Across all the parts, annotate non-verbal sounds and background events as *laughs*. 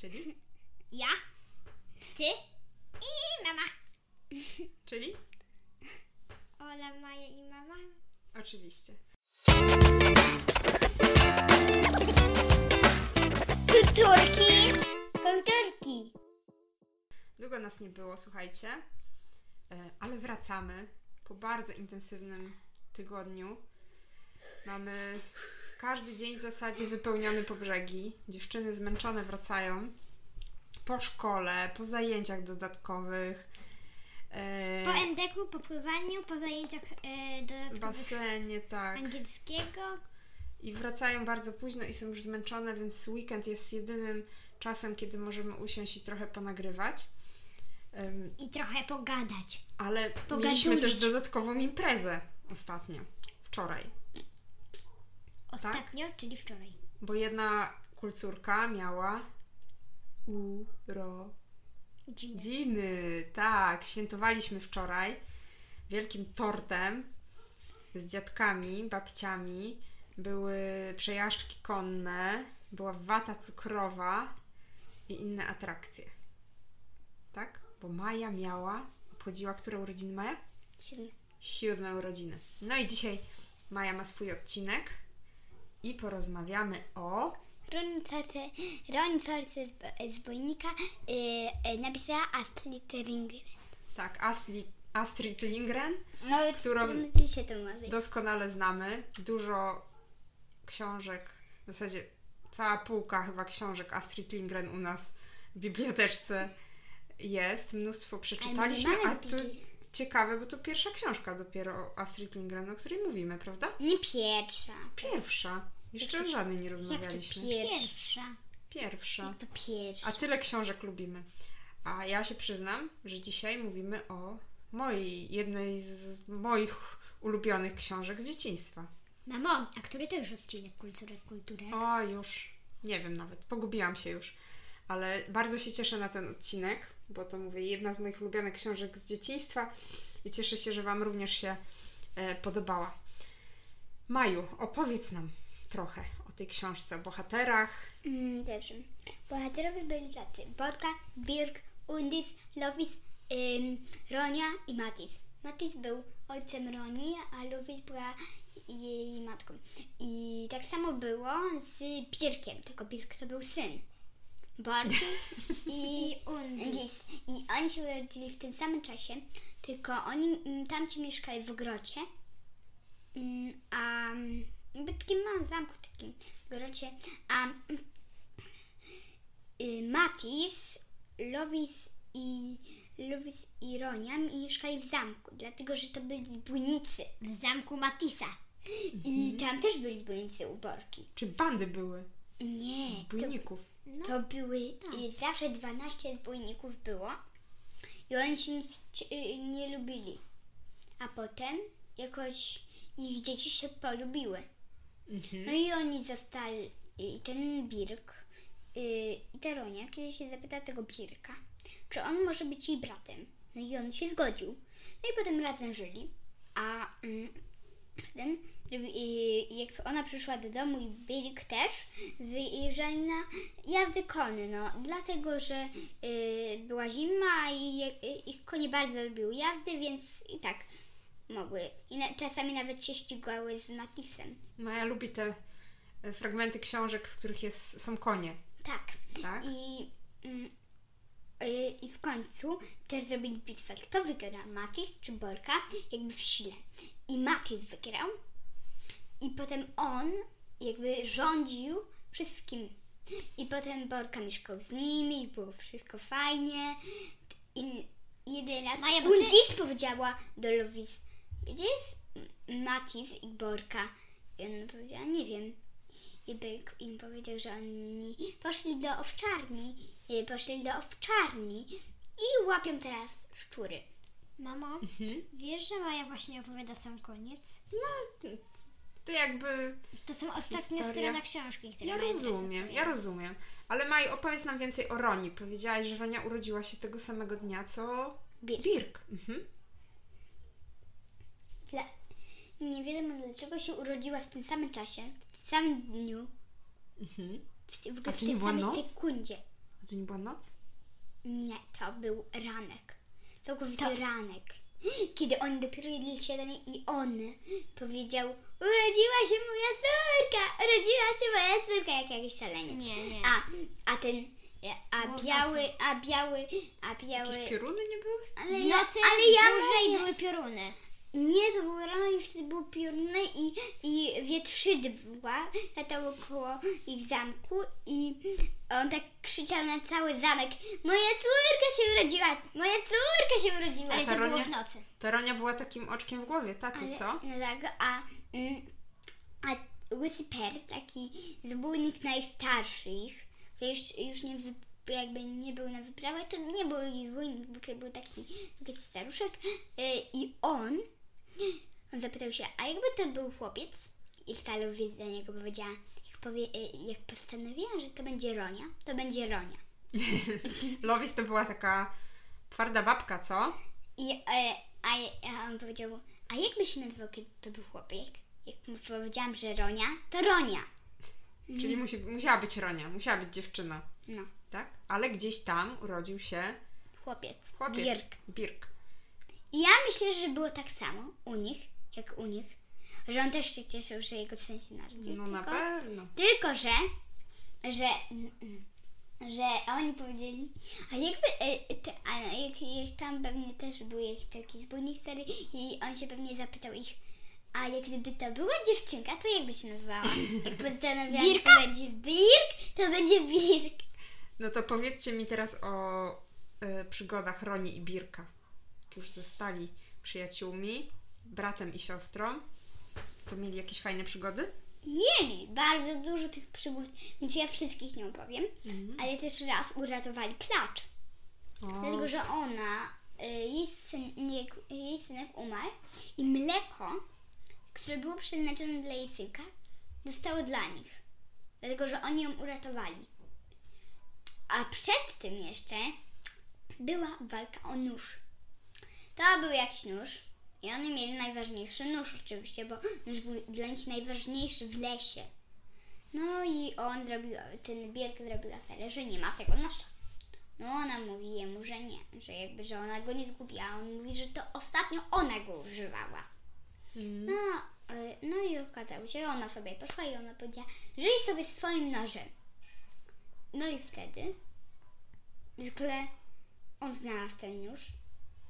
Czyli? Ja, ty i mama. Czyli? Ola, Maja i mama. Oczywiście. Kulturki. Kulturki. Długo nas nie było, słuchajcie, E, ale wracamy po bardzo intensywnym tygodniu. Mamy każdy dzień w zasadzie wypełniony po brzegi. Dziewczyny zmęczone wracają po szkole, po zajęciach dodatkowych. e, Po MDK-u, po pływaniu, po zajęciach w dodatkowych basenie, tak. angielskiego. I wracają bardzo późno i są już zmęczone, więc weekend jest jedynym czasem, kiedy możemy usiąść i trochę ponagrywać. I trochę pogadać. Ale Pogadulić. mieliśmy też dodatkową imprezę ostatnio, wczoraj, Ostatnio, czyli wczoraj. bo jedna kulcórka miała urodziny. Tak, świętowaliśmy wczoraj wielkim tortem z dziadkami, babciami. Były przejażdżki konne, była wata cukrowa i inne atrakcje. Tak? Bo Maja miała, obchodziła które urodziny Maja? Siódme. siódme urodziny. No i dzisiaj Maja ma swój odcinek i porozmawiamy o. Ronicarte, ronicarte z, z bojnika y, y, napisała Astrid Ringren. Tak, Astrid, Astrid Lindgren, No, Którą się to mówi. doskonale znamy. Dużo książek, w zasadzie cała półka chyba książek Astrid Lindgren u nas w biblioteczce jest. Mnóstwo przeczytaliśmy, a bibli- ciekawe, bo to pierwsza książka dopiero o Astrid Lindgren, o której mówimy, prawda? Nie pierwsza. Pierwsza. Jeszcze o żadnej nie Jak to rozmawialiśmy. pierwsza? Pierwsza. Jak to pierwsza? A tyle książek lubimy. A ja się przyznam, że dzisiaj mówimy o mojej, jednej z moich ulubionych książek z dzieciństwa. Mamo, a który to już odcinek Kulturek Kulturek? O, już nie wiem nawet, pogubiłam się już. Ale bardzo się cieszę na ten odcinek, bo to mówię, jedna z moich ulubionych książek z dzieciństwa i cieszę się, że Wam również się e, podobała. Maju, opowiedz nam trochę o tej książce, o bohaterach. Mm, dobrze. Bohaterowie byli tacy. Borka, Birk, Undis, Lovis, ym, Ronia i Matis. Matis był ojcem Roni, a Lovis była jej matką. I tak samo było z Birkiem, tylko Birk to był syn. Borki *laughs* i Undis. I oni się urodzili w tym samym czasie, tylko oni mm, tamci mieszkali w ogrodzie, Mm, a mm, jakby takim małym zamku, takim grocie, a y, Matis, Lovis i Lovis i Ronia mieszkali w zamku, dlatego że to byli zbójnicy w zamku Matisa. I tam też byli zbójnicy uborki. Czy bandy były Nie, zbójników? To, to były y, zawsze 12 zbójników było i oni się nie, y, nie lubili. A potem jakoś ich dzieci się polubiły. Mhm. No i oni zostali, i ten Birk yy, i ta Ronia, kiedy się zapyta tego Birka, czy on może być jej bratem. No i on się zgodził. No i potem razem żyli, a mm, potem, yy, jak ona przyszła do domu i Birk też, wyjeżdżali na jazdy konne, no, dlatego, że yy, była zima i je- ich konie bardzo lubiły jazdy, więc i tak mogły. I na, czasami nawet się ścigały z Matisem. Maja lubi te e, fragmenty książek, w których jest, są konie, Tak. tak? I, mm, y, I w końcu też zrobili bitwę. Kto wygrał? Matis czy Borka? Jakby w sile. I Matis wygrał. I potem on jakby rządził wszystkim. I potem Borka mieszkał z nimi i było wszystko fajnie. I jeden raz Maja, bo ty- powiedziała do Lovis, gdzie jest Matis i Borka? I ona powiedziała, nie wiem. I byk im powiedział, że oni poszli do owczarni, y, poszli do owczarni i łapią teraz szczury. Mamo, Mhm. wiesz, że Maja właśnie opowiada sam koniec? To jakby To są ostatnie Historia. strony książki, które Ja rozumiem, ja rozumiem. Ale Maj, opowiedz nam więcej o Roni. Powiedziałaś, że Ronia urodziła się tego samego dnia, co Birk. Birk. Mhm. Dla... Nie wiadomo dlaczego się urodziła w tym samym czasie, w tym samym dniu, Mhm. w, w, A w to nie była samej noc? sekundzie. To nie była noc? Nie, to był ranek. Całkowity ranek. *gasps* Kiedy oni dopiero jedli śniadanie i on powiedział urodziła się moja córka, urodziła się moja córka, jak jakiś szaleniec. Nie, nie. A, a ten, a Było w biały, a biały, a biały... Jakieś pioruny nie były? Ale W ja, nocy ale ja dłużej były pioruny. nie, to było rano i wtedy było piorune i, i wietrzydła latało koło ich zamku i on tak krzyczał na cały zamek Moja córka się urodziła! Moja córka się urodziła! Ale to Taronia? było w nocy. Taronia była takim oczkiem w głowie taty, Ale- co? No tak, a, a Łysy Per, taki zbójnik najstarszy ich, to jeszcze już nie wy, jakby nie był na wyprawę, to nie był ich zbójnik, zwykle był taki, taki staruszek y, i on, on zapytał się, a jakby to był chłopiec? I Stalowiec do niego powiedziała, jak, powie, y, jak postanowiła, że to będzie Ronia, to będzie Ronia. *laughs* Lovis to była taka twarda babka, co? I, e, a, a on powiedział, a jak by się nazywał, kiedy to był chłopiec? Jak mu powiedziałam, że Ronia, to Ronia. Czyli musi, musiała być Ronia, musiała być dziewczyna, No, tak? Ale gdzieś tam urodził się chłopiec. chłopiec. Birk. Birk. I ja myślę, że było tak samo u nich, jak u nich, że on też się cieszył, że jego syn się narodził. No na tylko, pewno. tylko, że, że, że oni powiedzieli, a jakby, e, te, a jak, jak tam pewnie też był jakiś taki zbójnik stary i on się pewnie zapytał ich, a jak gdyby to była dziewczynka, to jakby się nazywała? Jak postanowiłam, że to będzie Birk, to będzie Birk. No to powiedzcie mi teraz o e, przygodach Roni i Birka. Jak już zostali przyjaciółmi, bratem i siostrą, to mieli jakieś fajne przygody? Mieli bardzo dużo tych przygód, więc ja wszystkich nie opowiem, Mhm. ale też raz uratowali klacz. O, Dlatego, że ona, y, jej, synek, jej synek umarł i mleko, które było przeznaczone dla jej synka, zostało dla nich. Dlatego, że oni ją uratowali. A przed tym jeszcze była walka o nóż. To był jakiś nóż i oni mieli najważniejszy nóż oczywiście, bo nóż był dla nich najważniejszy w lesie. No i on zrobił, ten Bierk zrobił aferę, że nie ma tego noża. No ona mówi jemu, że nie, że jakby, że ona go nie zgubiła. On mówi, że to ostatnio ona go używała. Mm. No, y, no i okazało się, ona sobie poszła i ona powiedziała, żyj sobie swoim nożem. No i wtedy zwykle on znalazł ten nóż.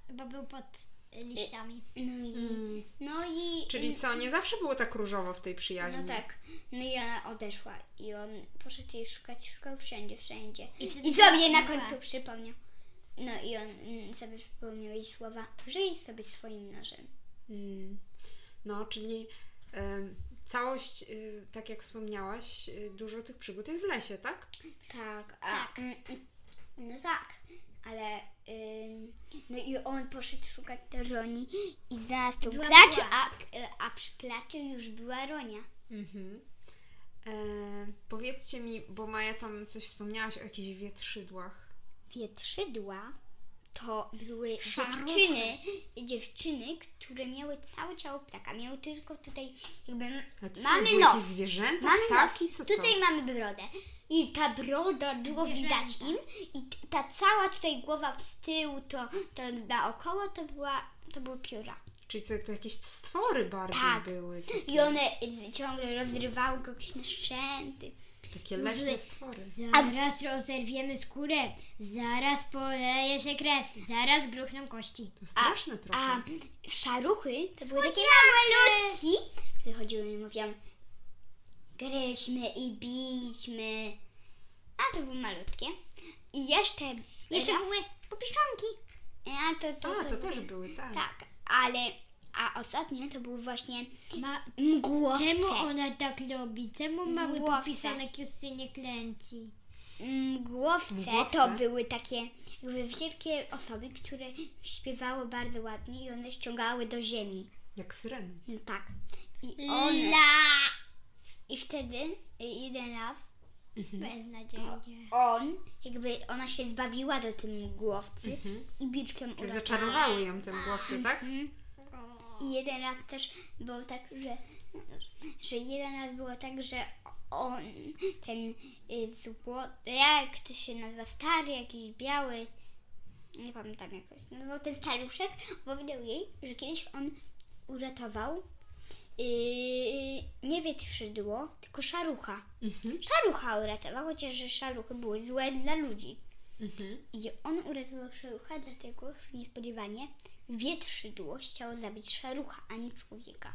Bo był pod liściami. No i, Mm. no i... Czyli co, nie zawsze było tak różowo w tej przyjaźni? No tak. No i ona odeszła i on poszedł jej szukać, szukał wszędzie, wszędzie. I I sobie na była- końcu przypomniał. No i on mm, sobie przypomniał jej słowa, żyj sobie swoim nożem. Mm. No, czyli całość, y, tak jak wspomniałaś, y, dużo tych przygód jest w lesie, tak? Tak, a, Tak. mm, mm, no tak, ale ym, no i on poszedł szukać do Roni i tą Była klacz, była. a, a przy klaczy już była Ronia. Mhm. E, powiedzcie mi, bo Maja tam coś wspomniałaś o jakichś wietrzydłach. Wietrzydła to były dziewczyny, dziewczyny, które miały całe ciało ptaka. Miały tylko tutaj jakby co, mamy nos. zwierzęta, Mamy ptaki, nos. co to? Tutaj mamy brodę. I ta broda było Zwierzęta. widać im. I ta cała tutaj głowa z tyłu, to, to naokoło to była, to były pióra. Czyli co, to jakieś stwory bardziej Tak. były. Takie, I one ciągle rozrywały go jakieś na szczęty. Takie leśne stwory. Zaraz rozerwiemy skórę, zaraz poleje się krew, zaraz gruchną kości. To straszne trochę. A szaruchy to były takie małe ludki, które chodziły i mówią gryźmy i bićmy. A to były malutkie. I jeszcze Jeszcze były popiszonki. A to, to, A, to też były, tak. Tak, ale a ostatnie to były właśnie Ma... mgłowce. Czemu ona tak robi? Czemu mały Mgłowce. popisanek już się nie klęci? Mgłowce, Mgłowce? to były takie jakby wielkie osoby, które śpiewały bardzo ładnie i one ściągały do ziemi. Jak syreny. No tak. I one, La! i wtedy y, jeden raz Beznadziejnie. on, jakby ona się zbawiła do tym mgłowcy Mhm. i biczkiem Czyli uratowała. zaczarowały ją te głowce, tak? Mhm. I jeden raz też było tak, że, że jeden raz było tak, że on, ten y, złoty, jak to się nazywa, stary, jakiś biały, nie pamiętam jak to się nazywał, ten staruszek powiedział jej, że kiedyś on uratował yy, nie wietrzydło, tylko szarucha. Mhm. Szarucha uratował, chociaż że szaruchy były złe dla ludzi. Mhm. I on uratował szarucha, dlatego, że niespodziewanie wietrzydło chciało zabić szarucha, a nie człowieka.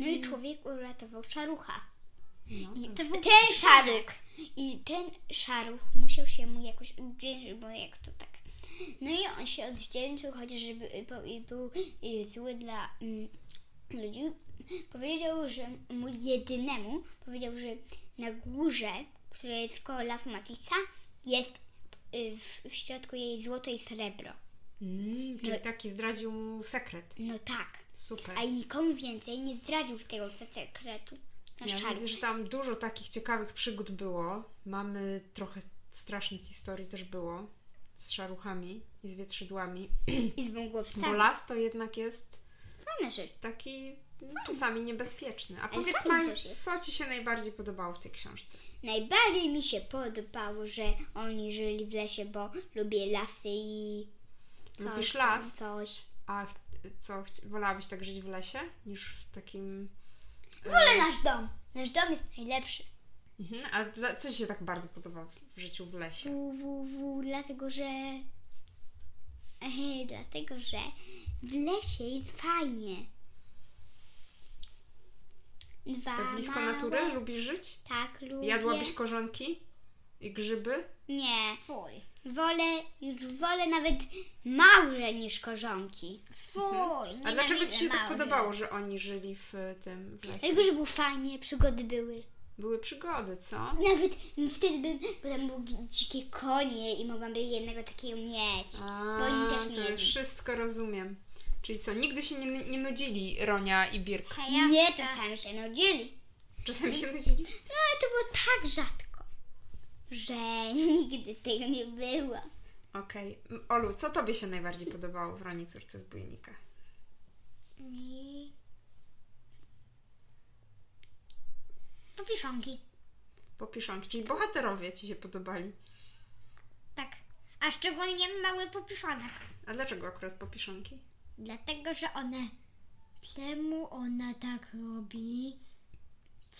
No i człowiek uratował szarucha. No, I to- ten szaruk. I ten szaruch musiał się mu jakoś odwdzięczyć, bo jak to tak. No i on się odwdzięczył, chociaż żeby, bo, i był y, zły dla mm, ludzi. Powiedział, że mu jedynemu powiedział, że na górze, która jest koło lasu Matisa, jest y, w, w środku jej złoto i srebro. Mm, czyli No- taki zdradził mu sekret. No tak. Super. A i nikomu więcej nie zdradził tego sekretu. Na Ja widzę, że tam dużo takich ciekawych przygód było. Mamy trochę strasznych historii też było z szaruchami i z wietrzydłami. I z wągłowcami. Bo las to jednak jest taki mm, czasami niebezpieczny. A Ale powiedz Maju, co Ci się najbardziej podobało w tej książce? Najbardziej mi się podobało, że oni żyli w lesie, bo lubię lasy i. Lubisz tam, las? Coś. A ch- co, wolałabyś tak żyć w lesie niż w takim... e, Wolę nasz dom. Nasz dom jest najlepszy. Mhm. A dla, co Ci się tak bardzo podoba w życiu w lesie? W, w, w, dlatego, że. *laughs* Dlatego, że w lesie jest fajnie. Dwa Tak blisko małe- natury? Lubisz żyć? Tak, lubię. Jadłabyś korzonki i grzyby? Nie. Fuj. Wolę, już wolę nawet małże niż korzonki. Fuj, A dlaczego Ci się tak podobało, że oni żyli w tym w lesie? Dlatego, że było fajnie, przygody były. Były przygody, co? Nawet wtedy bym, bo tam były dzikie konie i mogłam by jednego takiego mieć. A, Bo oni też to mieli. wszystko rozumiem. Czyli co, nigdy się nie, nie nudzili Ronia i Birk? Nie, czasami się nudzili. Czasami się nudzili? No ale to było tak rzadko, że *laughs* nigdy tego nie było. Okej. M- Olu, co Tobie się najbardziej podobało w Roni Córce z Bujnika? Mi... Popiszonki. Popiszonki, czyli bohaterowie Ci się podobali. Tak. A szczególnie mały popiszonek. A dlaczego akurat popiszonki? Dlatego, że one... Czemu ona tak robi?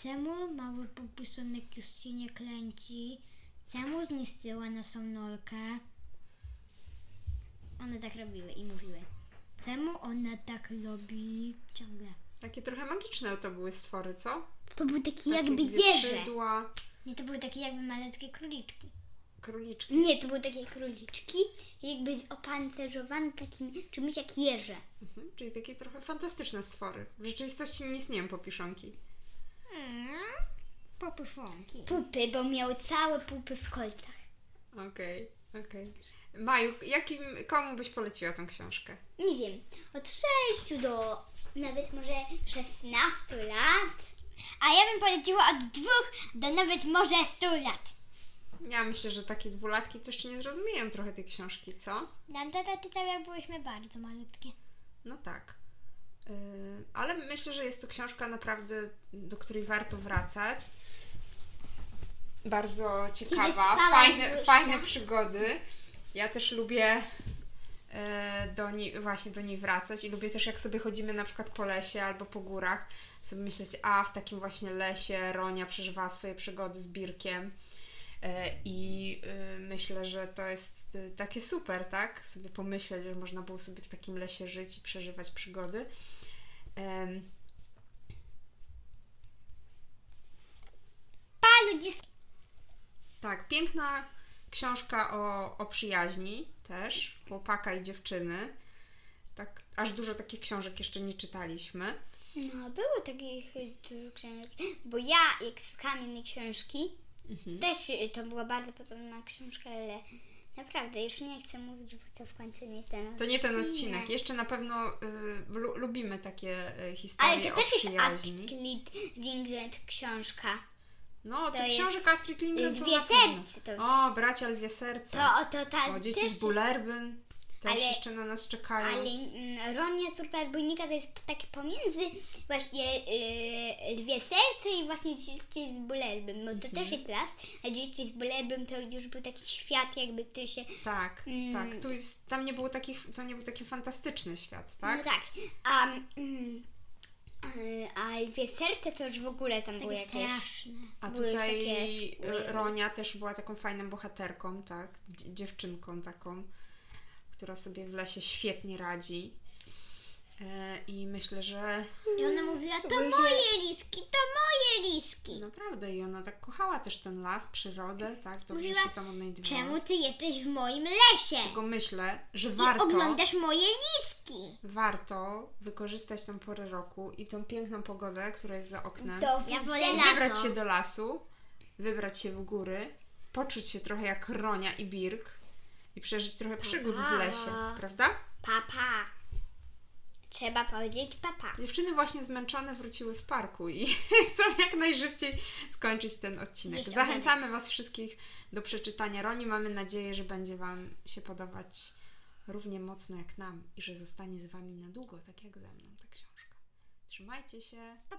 Czemu mały popuszonek już się nie kręci? Czemu zniszczyła naszą norkę? One tak robiły i mówiły. Czemu ona tak robi? Ciągle. Takie trochę magiczne to były stwory, co? To był taki Takie jakby jeże. Nie, to były takie jakby malutkie króliczki. króliczki. Nie, to były takie króliczki, jakby opancerzowane takim czymś jak jeże. Mhm. Czyli takie trochę fantastyczne stwory. W rzeczywistości nie istnieją popiszonki. Mm, Pupy, bo miały całe pupy w kolcach. Okej, okej. Maju, jakim, komu byś poleciła tą książkę? Nie wiem, od 6 do nawet może 16 lat. A ja bym poleciła od dwóch do nawet może stu lat. Ja myślę, że takie dwulatki to jeszcze nie zrozumieją trochę tej książki, co? Nam tata czytał jak byłyśmy bardzo malutkie. No tak. Yy, ale myślę, że jest to książka naprawdę, do której warto wracać. Bardzo ciekawa, fajne, fajne przygody. Ja też lubię e, do niej, właśnie do niej wracać i lubię też jak sobie chodzimy na przykład po lesie albo po górach, sobie myśleć, a w takim właśnie lesie Ronia przeżywała swoje przygody z Birkiem i y, myślę, że to jest y, takie super, tak? Sobie pomyśleć, że można było sobie w takim lesie żyć i przeżywać przygody. Em, Pa ludzi Tak, piękna książka o, o przyjaźni też, chłopaka i dziewczyny. Tak, aż dużo takich książek jeszcze nie czytaliśmy. No, było takich dużo książek. Bo ja, jak słuchałam innej książki, Mhm. też y, to była bardzo podobna książka, ale naprawdę już nie chcę mówić, bo to w końcu nie ten To nie ten odcinek. Jeszcze na pewno y, lu, lubimy takie y, historie Ale to o też jest. Astrid Lindgren książka. No, to książek Astrid Lindgren to Dwie na pewno. serce to. O, bracia lwie serca. To, to ta O, dzieci też z Bullerbyn. Też Ale- jeszcze na nas czekają. Ale mm, Ronia, córka zbójnika, to jest takie pomiędzy właśnie yy, Lwie Serce i właśnie Dzieci z Bulerbym, bo to Mhm. też jest las, a Dzieci z Bulerbym to już był taki świat, jakby który się... Tak, Mm. tak. Tu jest, tam nie było takich, to nie był taki fantastyczny świat, tak? No tak, a, mm, a Lwie Serce to już w ogóle tam było Takie jakieś... straszne. A tutaj takie. Ronia też była taką fajną bohaterką, tak? Dzie- Dziewczynką taką, która sobie w lesie świetnie radzi. E, I myślę, że I ona mówiła, to moje liski, to moje liski. naprawdę i ona tak kochała też ten las, przyrodę, tak? Dobrze Mówiła, się tam odnajdywała. Czemu ty jesteś w moim lesie? Tylko myślę, że I warto, oglądasz moje liski. warto wykorzystać tą porę roku i tą piękną pogodę, która jest za oknem. Do Ja wolę wybrać się do lasu, wybrać się w góry, poczuć się trochę jak Ronia i Birk i przeżyć trochę przygód w lesie, prawda? Papa. Trzeba powiedzieć papa. Dziewczyny właśnie zmęczone wróciły z parku i *laughs* chcą jak najszybciej skończyć ten odcinek. Zachęcamy Was wszystkich do przeczytania Roni. Mamy nadzieję, że będzie Wam się podobać równie mocno jak nam i że zostanie z Wami na długo, tak jak ze mną ta książka. Trzymajcie się. Pa!